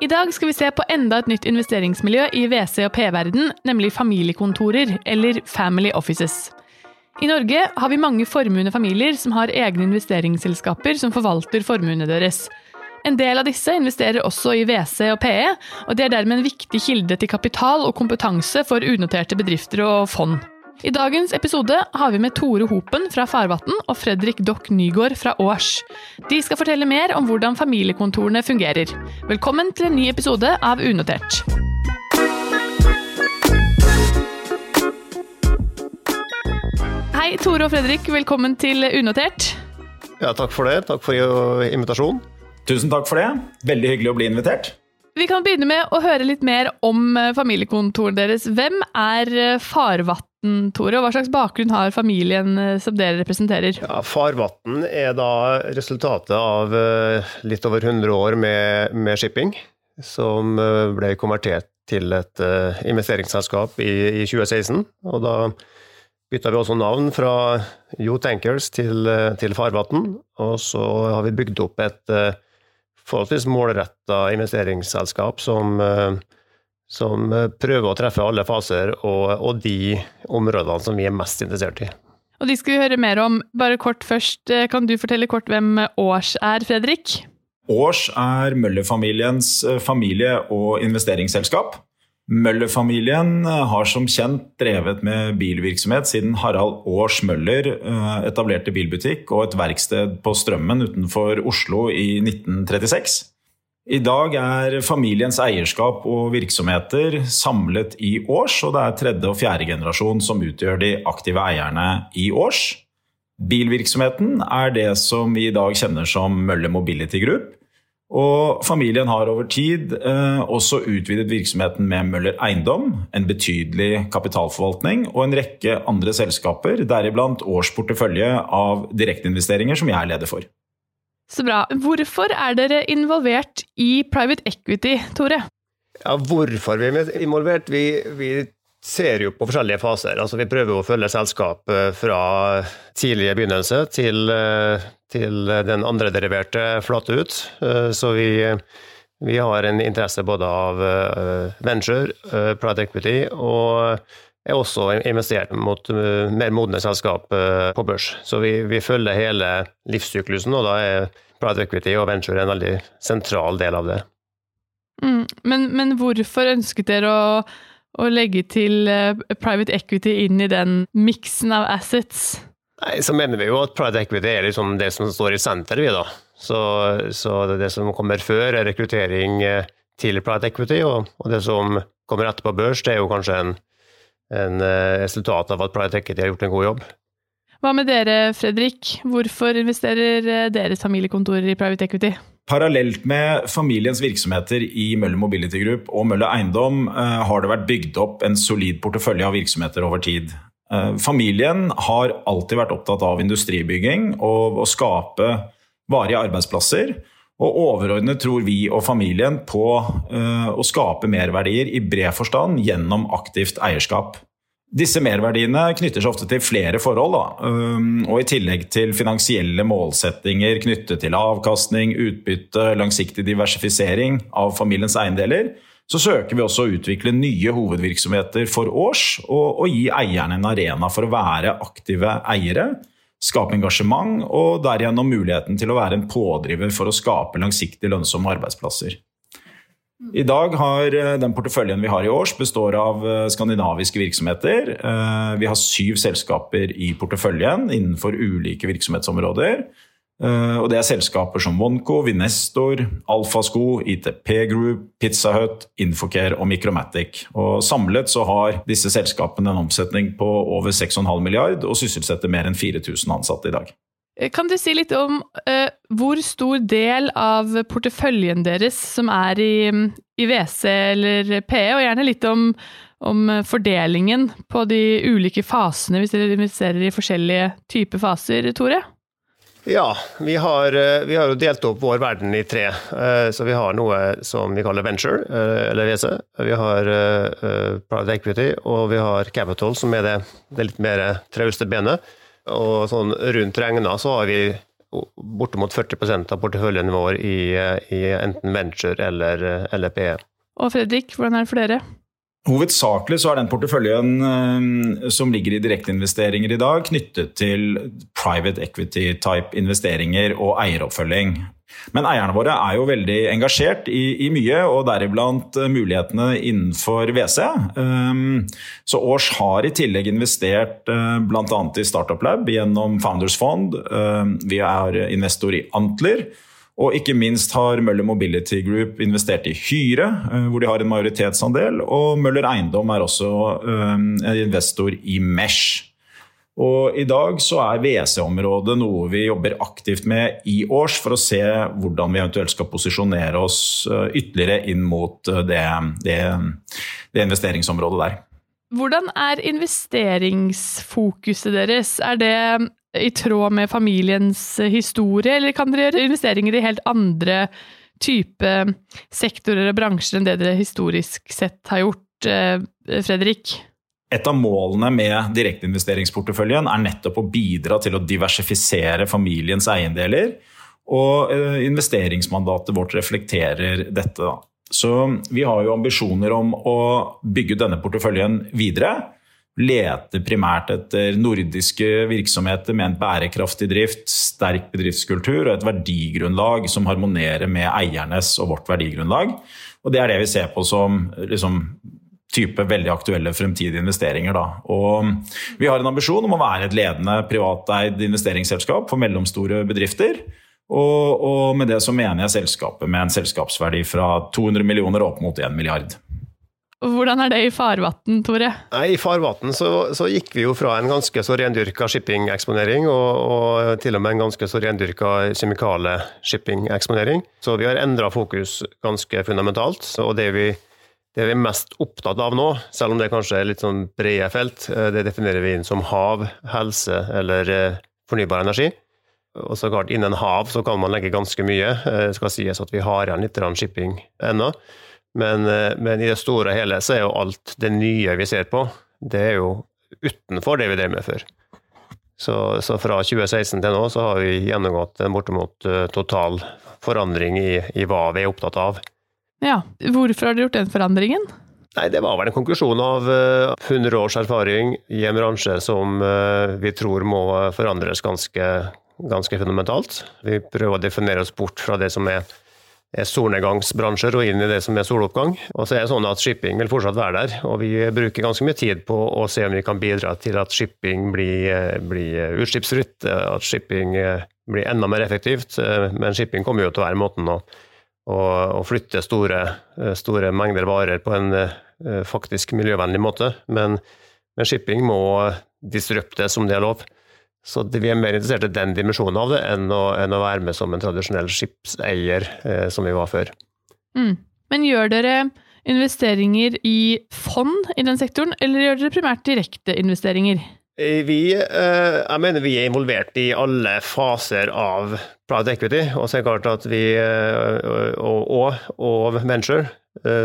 I dag skal vi se på enda et nytt investeringsmiljø i WC- og P-verden, nemlig familiekontorer, eller Family Offices. I Norge har vi mange formuende familier som har egne investeringsselskaper som forvalter formuene deres. En del av disse investerer også i WC og PE, og det er dermed en viktig kilde til kapital og kompetanse for unoterte bedrifter og fond. I dagens episode har vi med Tore Hopen fra Farvatn og Fredrik Dock Nygård fra Års. De skal fortelle mer om hvordan familiekontorene fungerer. Velkommen til en ny episode av Unotert. Hei, Tore og Fredrik. Velkommen til Unotert. Ja, takk for det. Takk for invitasjonen. Tusen takk for det. Veldig hyggelig å bli invitert. Vi kan begynne med å høre litt mer om familiekontoret deres. Hvem er eh, Farvatn, Tore, hva slags bakgrunn har familien eh, som dere representerer? Ja, Farvatn er da resultatet av litt over 100 år med, med shipping, som ble konvertert til et investeringsselskap i, i 2016. Og da bytta vi også navn fra Jo Tankers til, til Farvatn, og så har vi bygd opp et forholdsvis målretta investeringsselskap som, eh, som, prøver å treffe alle faser og, og, de områdene som vi er mest interessert i. Og De skal vi høre mer om. Bare kort først, eh, Kan du fortelle kort hvem Års er, Fredrik? Års er Møller-familiens eh, familie- og investeringsselskap. Møller-familien eh, har som kjent drevet med bilvirksomhet siden Harald Aars Møller eh, etablerte bilbutikk og et verksted på Strømmen utenfor Oslo i 1936. I dag er familiens eierskap og virksomheter samlet i Års, og det er tredje og fjerde generasjon som utgjør de aktive eierne i Års. Bilvirksomheten er det som vi i dag kjenner som Møller Mobility Group. Og familien har over tid eh, også utvidet virksomheten med Møller Eiendom, en betydelig kapitalforvaltning og en rekke andre selskaper, deriblant årsportefølje av direkteinvesteringer som jeg er leder for. Så bra. Hvorfor er dere involvert i private equity, Tore? Ja, hvorfor vi er involvert? Vi, vi ser jo på forskjellige faser. Altså, vi prøver å følge selskapet fra tidlige begynnelse til eh, til den andre deriverte flate ut. Eh, så vi, vi, har en interesse både av eh, venture, private equity, og er også investert mot mer modne selskap på børs. Så vi, vi følger hele livssyklusen, og da er private equity og venture en veldig sentral del av det. Mm, men, men, hvorfor ønsket dere å, å legge til private equity inn i den miksen av assets? Nei, Så mener vi jo at private equity er liksom det som står i senteret, vi da. Så, så, det som kommer før, er rekruttering eh, til private equity, og, og det som kommer etterpå børs, det er jo kanskje en, en eh, resultat av at private equity har gjort en god jobb. Hva med dere, Fredrik? Hvorfor investerer eh, deres familiekontorer i private equity? Parallelt med familiens virksomheter i Mølle Mobility Group og Mølle Eiendom har det vært bygd opp en solid portefølje av virksomheter over tid. Eh, familien har alltid vært opptatt av industribygging og å skape varige arbeidsplasser. Og overordnet tror vi og familien på uh, å skape merverdier i bred forstand gjennom aktivt eierskap. Disse merverdiene knytter seg ofte til flere forhold. Um, og i tillegg til finansielle målsettinger knyttet til avkastning, utbytte, langsiktig diversifisering av familiens eiendeler, så søker vi også å utvikle nye hovedvirksomheter for års, og, og gi eierne en arena for å være aktive eiere, skape engasjement og derigjennom muligheten til å være en pådriver for å skape langsiktig lønnsomme arbeidsplasser. I dag har eh, den porteføljen vi har i års, består av eh, skandinaviske virksomheter. Eh, vi har syv selskaper i porteføljen innenfor ulike virksomhetsområder. Eh, og det er selskaper som Wonco, Vinestor, Alfasko, ITP Group, Pizza Hut, Infocare og Micromatic. Og samlet så har disse selskapene en omsetning på over 6,5 milliard og sysselsetter mer enn 4000 ansatte i dag. Eh, kan du si litt om uh, hvor stor del av porteføljen deres som er i, i WC eller PE, og gjerne litt om, om, fordelingen på de ulike fasene hvis dere investerer i forskjellige typer faser, Tore? Ja, vi har, eh, vi har, jo delt opp vår verden i tre. Eh, så vi har noe som vi kaller venture, eh, eller WC. Vi har private equity, og vi har capital, som er det, det litt mer trauste benet. Og sånn rundt regna så har vi bortimot 40% av porteføljen vår i, i enten venture eller, eller PE. Og Fredrik, hvordan er det for dere? Hovedsakelig så er den porteføljen eh, som ligger i direkteinvesteringer i dag, knyttet til private equity-type investeringer og eieroppfølging. Men eierne våre er jo veldig engasjert i, i mye, og deriblant eh, mulighetene innenfor WC. Um, så Års har i tillegg investert eh, bl.a. i Startup Lab gjennom Founders Fond. Vi er investor i Antler. Og ikke minst har Møller Mobility Group investert i Hyre, uh, hvor de har en majoritetsandel. Og Møller Eiendom er også investor i Mesh. Og I dag så er WC-området noe vi jobber aktivt med i års, for å se hvordan vi eventuelt skal posisjonere oss eh, ytterligere inn mot eh, det, det, det investeringsområdet der. Hvordan er investeringsfokuset deres? Er det i tråd med familiens historie, eller kan dere gjøre investeringer i helt andre type sektorer og bransjer enn det dere historisk sett har gjort, eh, Fredrik? Et av målene med direkteinvesteringsporteføljen er nettopp å bidra til å diversifisere familiens eiendeler. Og eh, investeringsmandatet vårt reflekterer dette. Så vi har jo ambisjoner om å bygge denne porteføljen videre. Lete primært etter nordiske virksomheter med en bærekraftig drift, sterk bedriftskultur og et verdigrunnlag som harmonerer med eiernes og vårt verdigrunnlag. Og Det er det vi ser på som liksom, type veldig aktuelle fremtidige investeringer. Da. Og vi har en ambisjon om å være et ledende privateid investeringsselskap for mellomstore bedrifter. Og, og, med det så mener jeg selskapet med en selskapsverdi fra 200 millioner opp mot 1 milliard. Hvordan er det i farvann, Tore? Nei, I farvann så, så, gikk vi jo fra en ganske så rendyrka shippingeksponering og, og, til og med en ganske så rendyrka kjemikale shippingeksponering. Så vi har endra fokus ganske fundamentalt. og det vi det vi er mest opptatt av nå, selv om det kanskje er litt sånn brede felt, eh, det definerer vi inn som hav, helse eller eh, fornybar energi. Og så klart, Innen hav så kan man legge ganske mye. Eh, det skal sies at vi har igjen litt shipping ennå. Men, men, i det store og hele så er jo alt det nye vi ser på, det er jo utenfor det vi drev med før. Så, så, fra 2016 til nå så har vi gjennomgått en bortimot total forandring i, i hva vi er opptatt av. Ja, Hvorfor har dere gjort den forandringen? Nei, Det var vel en konklusjon av 100 eh, års erfaring i en bransje som eh, vi tror må forandres ganske, ganske fundamentalt. Vi prøver å definere oss bort fra det som er solnedgangsbransjer og inn i det som er soloppgang. Og så er det sånn at Shipping vil fortsatt være der, og vi bruker ganske mye tid på å se om vi kan bidra til at shipping blir, eh, blir utslippsfritt, at shipping blir enda mer effektivt. Men shipping kommer jo til å være måten å å, flytte store, eh, store, mengder varer på en eh, faktisk miljøvennlig måte. Men, men shipping må disruptes om det er lov. Så vi er mer interessert i den dimensjonen av det enn å, enn å være med som en tradisjonell skipseier, eh, som vi var før. Mm. Men gjør dere investeringer i fond i den sektoren, eller gjør dere primært direkteinvesteringer? investeringer? vi, eh, jeg mener vi er involvert i alle faser av private equity, og så er det klart at vi, eh, og, og, og venture.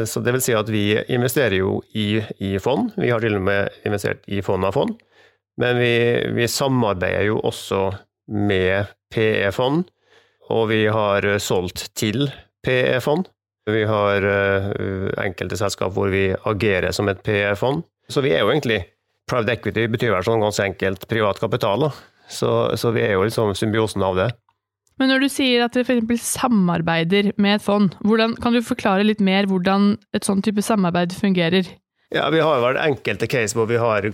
Så det vil si at vi investerer jo i, i, fond. Vi har til og med investert i fond av fond. Men vi, vi samarbeider jo også med PE-fond, og vi har solgt til PE-fond. Vi har enkelte selskap hvor vi agerer som et PE-fond. Så vi er jo egentlig Private equity betyr vel sånn ganske enkelt privat kapital, så, så, vi er jo liksom symbiosen av det. Men når du sier at dere f.eks. samarbeider med et fond, hvordan, kan du forklare litt mer hvordan et sånn type samarbeid fungerer? Ja, Vi har vel enkelte case hvor vi har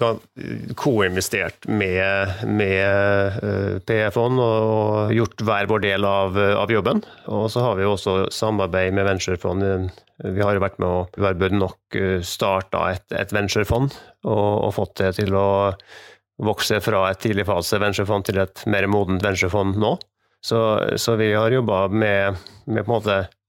koinvestert med, med eh, PE-fond og gjort hver vår del av, av, jobben. Og så har vi også samarbeid med venturefond. Vi har jo vært med å være nok eh, starta et, et venturefond og, og, fått det til å vokse fra et tidlig fase venturefond til et mer modent venturefond nå. Så, så vi har jobba med, med,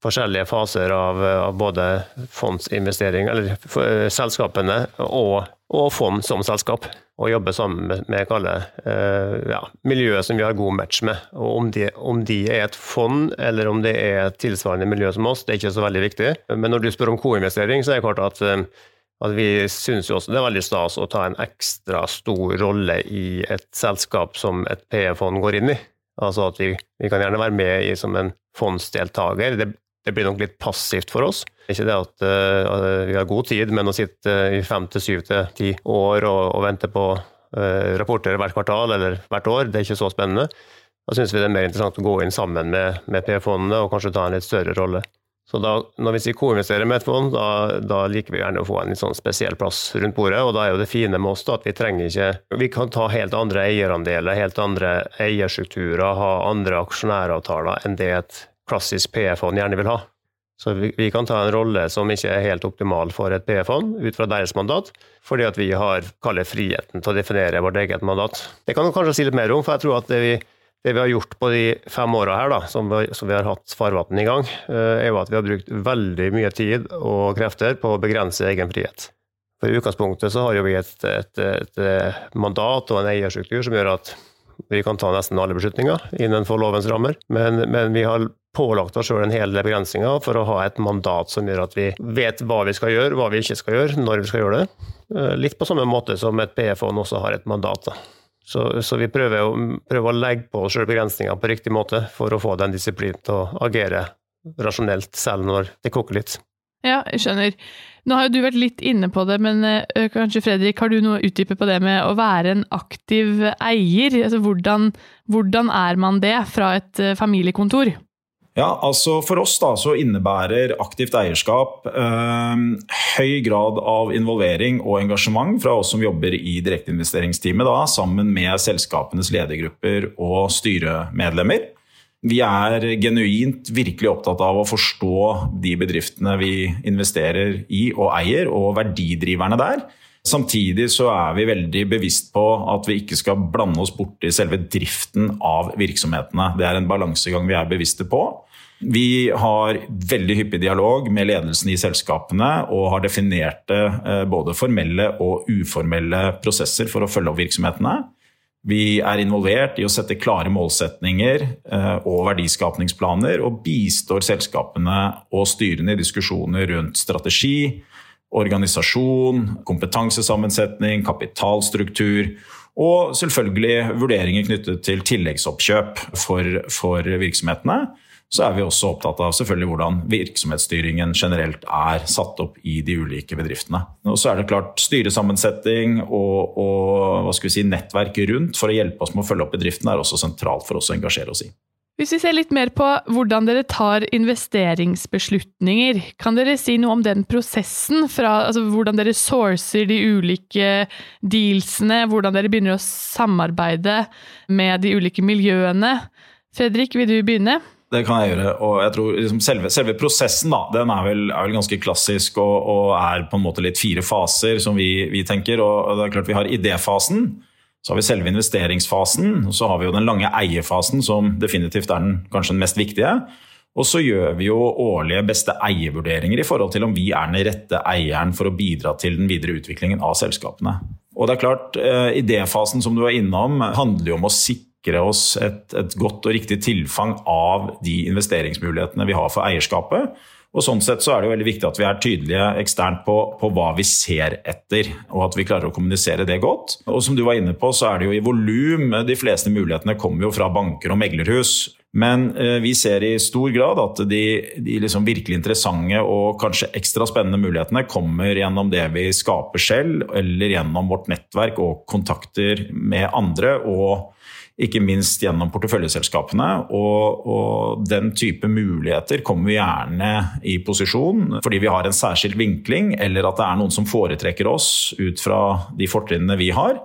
forskjellige faser av, av både fondsinvestering, eller for, uh, selskapene, og, og, fond som selskap. Og jobbe sammen med, med kalle, uh, ja, miljøet som vi har god match med. Og om de, om de, er et fond, eller om det er et tilsvarende miljø som oss, det er ikke så veldig viktig. Men når du spør om koinvestering, så er det klart at uh, at vi syns også det er veldig stas å ta en ekstra stor rolle i et selskap som et PE-fond går inn i. Altså at vi, vi kan gjerne være med i, som en fondsdeltaker. Det, det, blir nok litt passivt for oss. Ikke det at uh, vi har god tid, men å sitte i fem til syv til ti år og, og vente på uh, rapporter hvert kvartal eller hvert år, det er ikke så spennende. Da syns vi det er mer interessant å gå inn sammen med, med P-fondene og kanskje ta en litt større rolle. Så da, når vi koinvesterer med et fond, da, da, liker vi gjerne å få en litt sånn spesiell plass rundt bordet. og Da er jo det fine med oss da, at vi trenger ikke Vi kan ta helt andre eierandeler, helt andre eierstrukturer, ha andre aksjonæravtaler enn det et klassisk PE-fond gjerne vil ha. Så vi, vi, kan ta en rolle som ikke er helt optimal for et PE-fond, ut fra deres mandat, fordi at vi har friheten til å definere vårt eget mandat. Det kan du kanskje si litt mer om, for jeg tror at det vi det vi har gjort på de fem åra her, da, som vi, som vi, har hatt Farvann i gang, eh, er jo at vi har brukt veldig mye tid og krefter på å begrense egen frihet. For I utgangspunktet så har vi et, et, et, mandat og en eierstruktur som gjør at vi kan ta nesten alle beslutninger innenfor lovens rammer, men, men vi har pålagt oss sjøl en hel del begrensninger for å ha et mandat som gjør at vi vet hva vi skal gjøre, hva vi ikke skal gjøre, når vi skal gjøre det. Eh, litt på samme måte som et PE-fond også har et mandat. Da. Så, så, vi prøver å, prøver å legge på oss begrensninger på riktig måte for å få den disiplinen til å agere rasjonelt, selv når det koker litt. Ja, jeg skjønner. Nå har jo du vært litt inne på det, men øh, kanskje Fredrik, har du noe å utdype på det med å være en aktiv eier? Altså, hvordan, hvordan er man det fra et familiekontor? Ja, altså For oss da, så innebærer aktivt eierskap eh, høy grad av involvering og engasjement fra oss som jobber i direkteinvesteringsteamet, da, sammen med selskapenes ledergrupper og styremedlemmer. Vi er genuint virkelig opptatt av å forstå de bedriftene vi investerer i og eier, og verdidriverne der. Samtidig så er vi veldig bevisst på at vi ikke skal blande oss borti selve driften av virksomhetene. Det er en balansegang vi er bevisste på. Vi har veldig hyppig dialog med ledelsen i selskapene og har definerte eh, både formelle og uformelle prosesser for å følge opp virksomhetene. Vi er involvert i å sette klare målsetninger eh, og verdiskapningsplaner og bistår selskapene og styrene i diskusjoner rundt strategi, organisasjon, kompetansesammensetning, kapitalstruktur og selvfølgelig vurderinger knyttet til tilleggsoppkjøp for, for virksomhetene så er vi også opptatt av selvfølgelig hvordan virksomhetsstyringen generelt er satt opp i de ulike bedriftene. Og så er det klart styresammensetning og, og si, nettverk rundt for å hjelpe oss med å følge opp bedriftene er også sentralt for oss å engasjere oss i. Hvis vi ser litt mer på hvordan dere tar investeringsbeslutninger, kan dere si noe om den prosessen? Fra, altså hvordan dere sourcer de ulike dealsene, hvordan dere begynner å samarbeide med de ulike miljøene? Fredrik, vil du begynne? Det kan jeg gjøre. og jeg tror liksom selve, selve, prosessen da, den er vel, er vel ganske klassisk og, og, er på en måte litt fire faser, som vi, vi tenker. Og det er klart Vi har idéfasen, så har vi selve investeringsfasen, og så har vi jo den lange eierfasen, som definitivt er den kanskje den mest viktige. Og så gjør vi jo årlige beste eiervurderinger i forhold til om vi er den rette eieren for å bidra til den videre utviklingen av selskapene. Og det er klart, eh, Idéfasen som du var innom, handler jo om å sikre oss et, et, godt og riktig tilfang av de investeringsmulighetene vi har for eierskapet. Og sånn sett så er det jo veldig viktig at vi er tydelige eksternt på, på, hva vi ser etter, og at vi klarer å kommunisere det godt. Og som du var inne på, så er det jo i volum de fleste mulighetene kommer jo fra banker og meglerhus. Men eh, vi ser i stor grad at de, de liksom virkelig interessante og kanskje ekstra spennende mulighetene kommer gjennom det vi skaper selv, eller gjennom vårt nettverk og kontakter med andre. og ikke minst gjennom porteføljeselskapene. Og, og, den type muligheter kommer vi gjerne i posisjon fordi vi har en særskilt vinkling, eller at det er noen som foretrekker oss ut fra de fortrinnene vi har.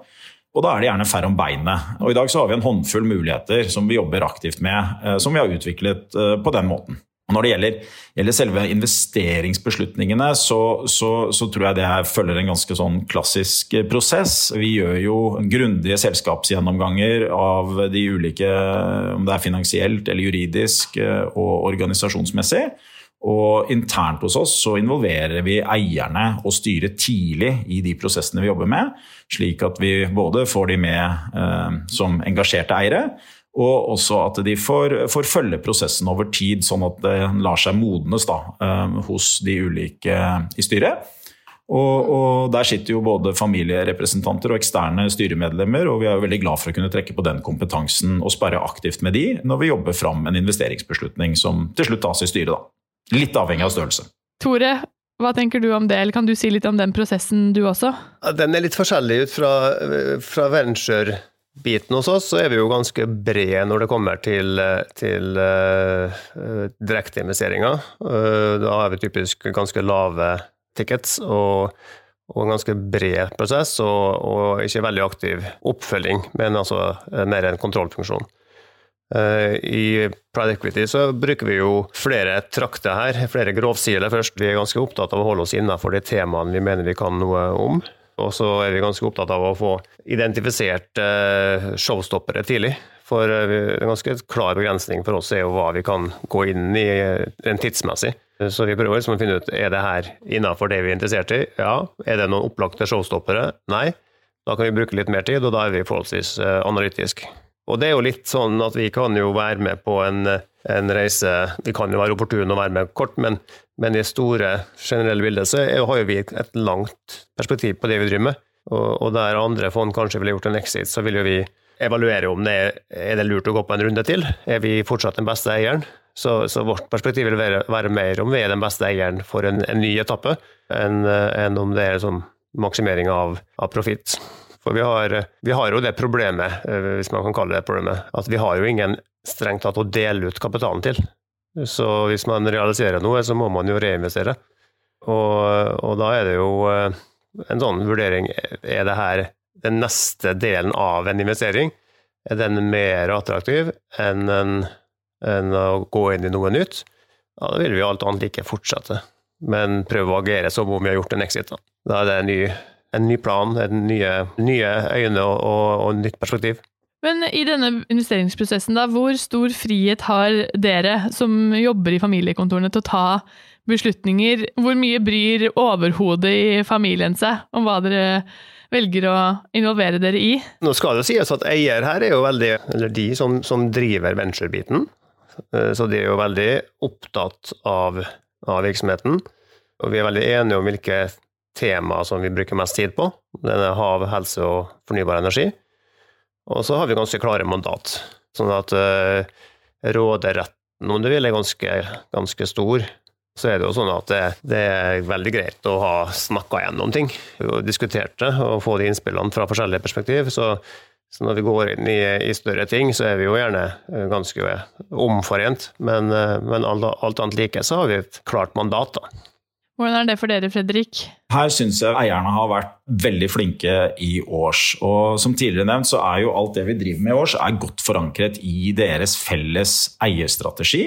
Og da er det gjerne færre om beinet. Og I dag så har vi en håndfull muligheter som vi jobber aktivt med, eh, som vi har utviklet eh, på den måten. Når det gjelder, gjelder selve investeringsbeslutningene, så, så, så, tror jeg det her følger en ganske sånn klassisk prosess. Vi gjør jo grundige selskapsgjennomganger av de ulike, om det er finansielt eller juridisk og organisasjonsmessig. Og internt hos oss så involverer vi eierne og styret tidlig i de prosessene vi jobber med, slik at vi både får de med eh, som engasjerte eiere, og også at de får, får, følge prosessen over tid, sånn at det lar seg modnes da, eh, hos de ulike i styret. Og, og, Der sitter jo både familierepresentanter og eksterne styremedlemmer, og vi er jo veldig glad for å kunne trekke på den kompetansen og sperre aktivt med de når vi jobber fram en investeringsbeslutning som til slutt tas i styret. da. Litt avhengig av størrelse. Tore, hva tenker du om det, eller kan du si litt om den prosessen du også? Den er litt forskjellig ut fra, fra venture biten hos oss, så er vi jo ganske brede når det kommer til, til uh, direkteinvesteringer. Uh, da er vi typisk ganske lave tickets og, og en ganske bred prosess, og, og, ikke veldig aktiv oppfølging, men altså mer en kontrollfunksjon. Uh, I Pride Equity så bruker vi jo flere trakter her, flere grovsiler først. Vi er ganske opptatt av å holde oss innenfor de temaene vi mener vi kan noe om. Og så er vi ganske opptatt av å få identifisert uh, showstoppere tidlig. For uh, en ganske klar begrensning for oss er jo hva vi kan gå inn i en tidsmessig. Så vi prøver liksom å finne ut er det her innenfor det vi er interessert i. Ja. Er det noen opplagte showstoppere? Nei. Da kan vi bruke litt mer tid, og da er vi forholdsvis analytiske. analytisk. Og det er jo litt sånn at vi kan jo være med på en, en reise Vi kan jo være opportune og være med kort, men, men i store, generelle bildet så har jo vi et langt perspektiv på det vi driver med. Og, og der andre fond kanskje ville gjort en exit, så vil jo vi evaluere om det er, er det lurt å gå på en runde til. Er vi fortsatt den beste eieren? Så, så, vårt perspektiv vil være, være, mer om vi er den beste eieren for en, en ny etappe, enn en om det er sånn maksimering av, av profitt. For vi har, vi har, jo det problemet, eh, hvis man kan kalle det problemet, at vi har jo ingen strengt tatt å dele ut kapitalen til. Så hvis man realiserer noe, så må man jo reinvestere. Og, og da er det jo eh, en sånn vurdering Er det her den neste delen av en investering? Er den mer attraktiv enn en enn å gå inn i noe nytt, ja, da vil vi alt annet like fortsette. Men prøve å agere som om vi har gjort en exit. Da, da er det en ny, en ny plan, nye, nye øyne og, og, og nytt perspektiv. Men i denne investeringsprosessen, da, hvor stor frihet har dere som jobber i familiekontorene til å ta beslutninger? Hvor mye bryr overhodet i familien seg om hva dere velger å involvere dere i? Nå skal det sies at eier her er jo veldig, eller de som, som driver venture-biten, Eh, så de er jo veldig opptatt av, av, virksomheten. Og vi er veldig enige om hvilke temaer som vi bruker mest tid på. Det er hav, helse og fornybar energi. Og så har vi ganske klare mandat. Sånn at uh, råderetten, om du vil, er ganske, ganske stor. Så er det jo sånn at det, det er veldig greit å ha snakka gjennom ting, og diskutert det, og få de innspillene fra forskjellige perspektiv. Så så når vi går inn i, i, større ting, så er vi jo gjerne eh, ganske omforent. Men, eh, men alt, alt, annet like så har vi et klart mandat, da. Hvordan er det for dere, Fredrik? Her syns jeg eierne har vært veldig flinke i års. Og som tidligere nevnt, så er jo alt det vi driver med i års, er godt forankret i deres felles eierstrategi.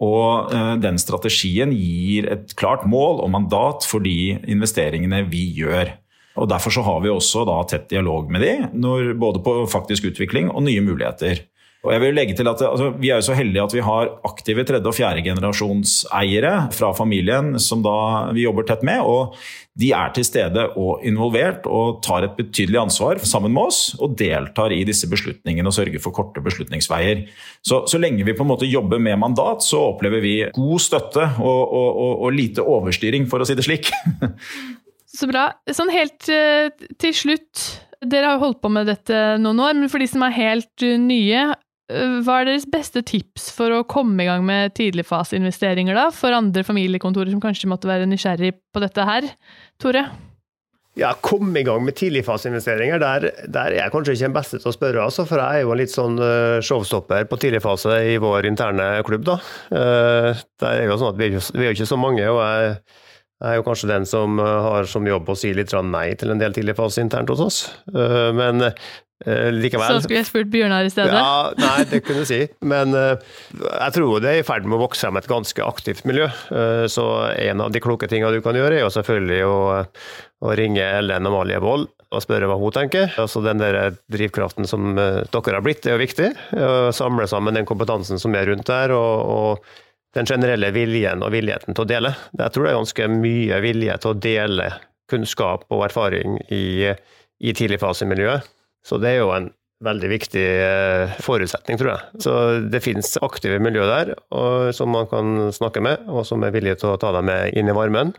Og eh, den strategien gir et klart mål og mandat for de investeringene vi gjør. Og Derfor så har vi også da tett dialog med de, når, både på faktisk utvikling og nye muligheter. Og jeg vil legge til at altså, Vi er jo så heldige at vi har aktive tredje- og fjerdegenerasjonseiere fra familien som da vi jobber tett med. og De er til stede og involvert og tar et betydelig ansvar sammen med oss. Og deltar i disse beslutningene og sørger for korte beslutningsveier. Så, så lenge vi på en måte jobber med mandat, så opplever vi god støtte og, og, og, og lite overstyring, for å si det slik. Så bra. Sånn helt uh, til slutt, dere har jo holdt på med dette noen år, men for de som er helt uh, nye, hva er deres beste tips for å komme i gang med tidligfaseinvesteringer, da? For andre familiekontorer som kanskje måtte være nysgjerrig på dette her? Tore? Ja, komme i gang med tidligfaseinvesteringer, der, der er jeg kanskje ikke den beste til å spørre. Altså, for jeg er jo en litt sånn showstopper på tidligfase i vår interne klubb. da. Det er jo sånn at Vi er jo ikke så mange. og jeg er jo kanskje den som eh, har som jobb å si litt nei til en del tidligfase internt hos oss. Eh, men eh, likevel Så skulle jeg spurt Bjørnar i stedet? Ja, nei, det kunne du si. Men jeg tror det er i ferd med å vokse frem et ganske aktivt miljø. Så en av de kloke tingene du kan gjøre, er jo selvfølgelig å, å ringe Ellen Amalie Wold og spørre hva hun tenker. Altså Den der drivkraften som dere har blitt, er jo viktig. Å samle sammen den kompetansen som er rundt der. og, og den generelle viljen og villigheten til å dele. Jeg tror det er ganske mye vilje til å dele kunnskap og erfaring i, i tidligfasemiljøet. Så det er jo en veldig viktig eh, forutsetning, tror jeg. Så det finnes aktive miljø der og, som man kan snakke med, og som er villige til å ta deg med inn i varmen.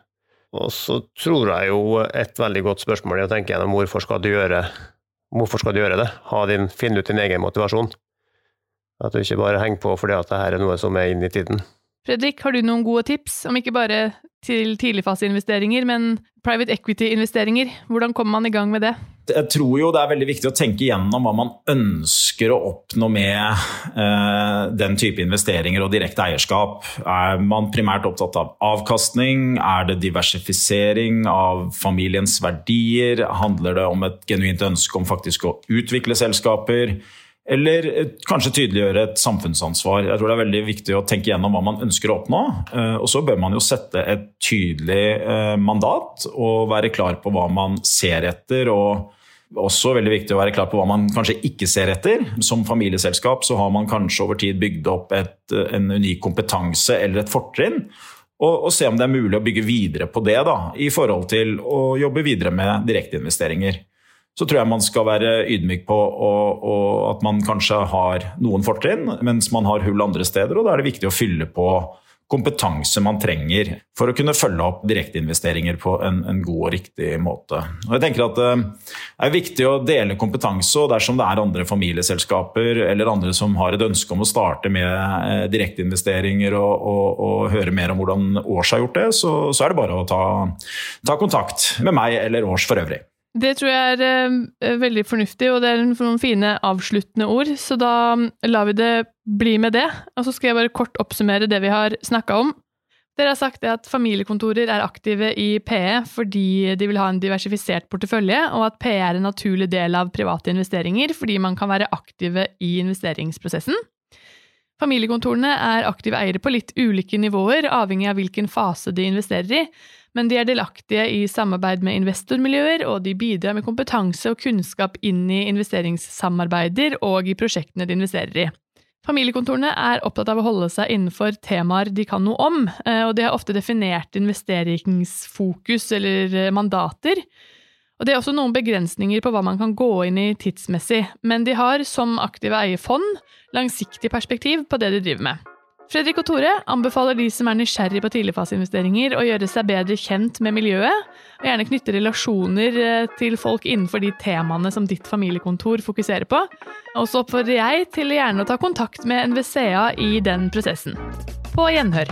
Og så tror jeg jo et veldig godt spørsmål er å tenke gjennom hvorfor skal du gjøre, hvorfor skal du gjøre det? Din, finn ut din egen motivasjon. At du ikke bare henger på fordi at det her er noe som er inn i tiden. Fredrik, har du noen gode tips, om ikke bare til tidligfaseinvesteringer, men private equity-investeringer? Hvordan kommer man i gang med det? Jeg tror jo det er veldig viktig å tenke gjennom hva man ønsker å oppnå med eh, den type investeringer og direkte eierskap. Er man primært opptatt av avkastning? Er det diversifisering av familiens verdier? Handler det om et genuint ønske om faktisk å utvikle selskaper? Eller kanskje tydeliggjøre et samfunnsansvar. Jeg tror det er veldig viktig å tenke gjennom hva man ønsker å oppnå. Eh, og så bør man jo sette et tydelig eh, mandat og være klar på hva man ser etter. og også veldig viktig å være klar på hva man kanskje ikke ser etter. Som familieselskap så har man kanskje over tid bygd opp et, en unik kompetanse eller et fortrinn. Og, og, se om det er mulig å bygge videre på det da, i forhold til å jobbe videre med direkteinvesteringer så tror jeg man skal være ydmyk på og, og at man kanskje har noen fortrinn, mens man har hull andre steder. og Da er det viktig å fylle på kompetanse man trenger for å kunne følge opp direkteinvesteringer på en, en, god og riktig måte. Og jeg tenker at eh, Det er viktig å dele kompetanse, og dersom det er andre familieselskaper eller andre som har et ønske om å starte med eh, direkteinvesteringer og, og, og, høre mer om hvordan Års har gjort det, så, så er det bare å ta, ta kontakt med meg eller Års for øvrig. Det tror jeg er uh, veldig fornuftig, og det er noen fine avsluttende ord, så da lar vi det bli med det. Og så skal jeg bare kort oppsummere det vi har snakka om. Dere har sagt at familiekontorer er aktive i PE fordi de vil ha en diversifisert portefølje, og at PE er en naturlig del av private investeringer fordi man kan være aktive i investeringsprosessen. Familiekontorene er aktive eiere på litt ulike nivåer, avhengig av hvilken fase de investerer i, men de er delaktige i samarbeid med investormiljøer, og de bidrar med kompetanse og kunnskap inn i investeringssamarbeider og i prosjektene de investerer i. Familiekontorene er opptatt av å holde seg innenfor temaer de kan noe om, eh, og de har ofte definert investeringsfokus eller eh, mandater. Og Det er også noen begrensninger på hva man kan gå inn i tidsmessig, men de har, som aktive eierfond, langsiktig perspektiv på det de driver med. Fredrik og Tore anbefaler de som er nysgjerrig på tidligfaseinvesteringer å gjøre seg bedre kjent med miljøet, og gjerne knytte relasjoner eh, til folk innenfor de temaene som ditt familiekontor fokuserer på. Og så oppfordrer jeg til gjerne å ta kontakt med NVCA i den prosessen. På gjenhør.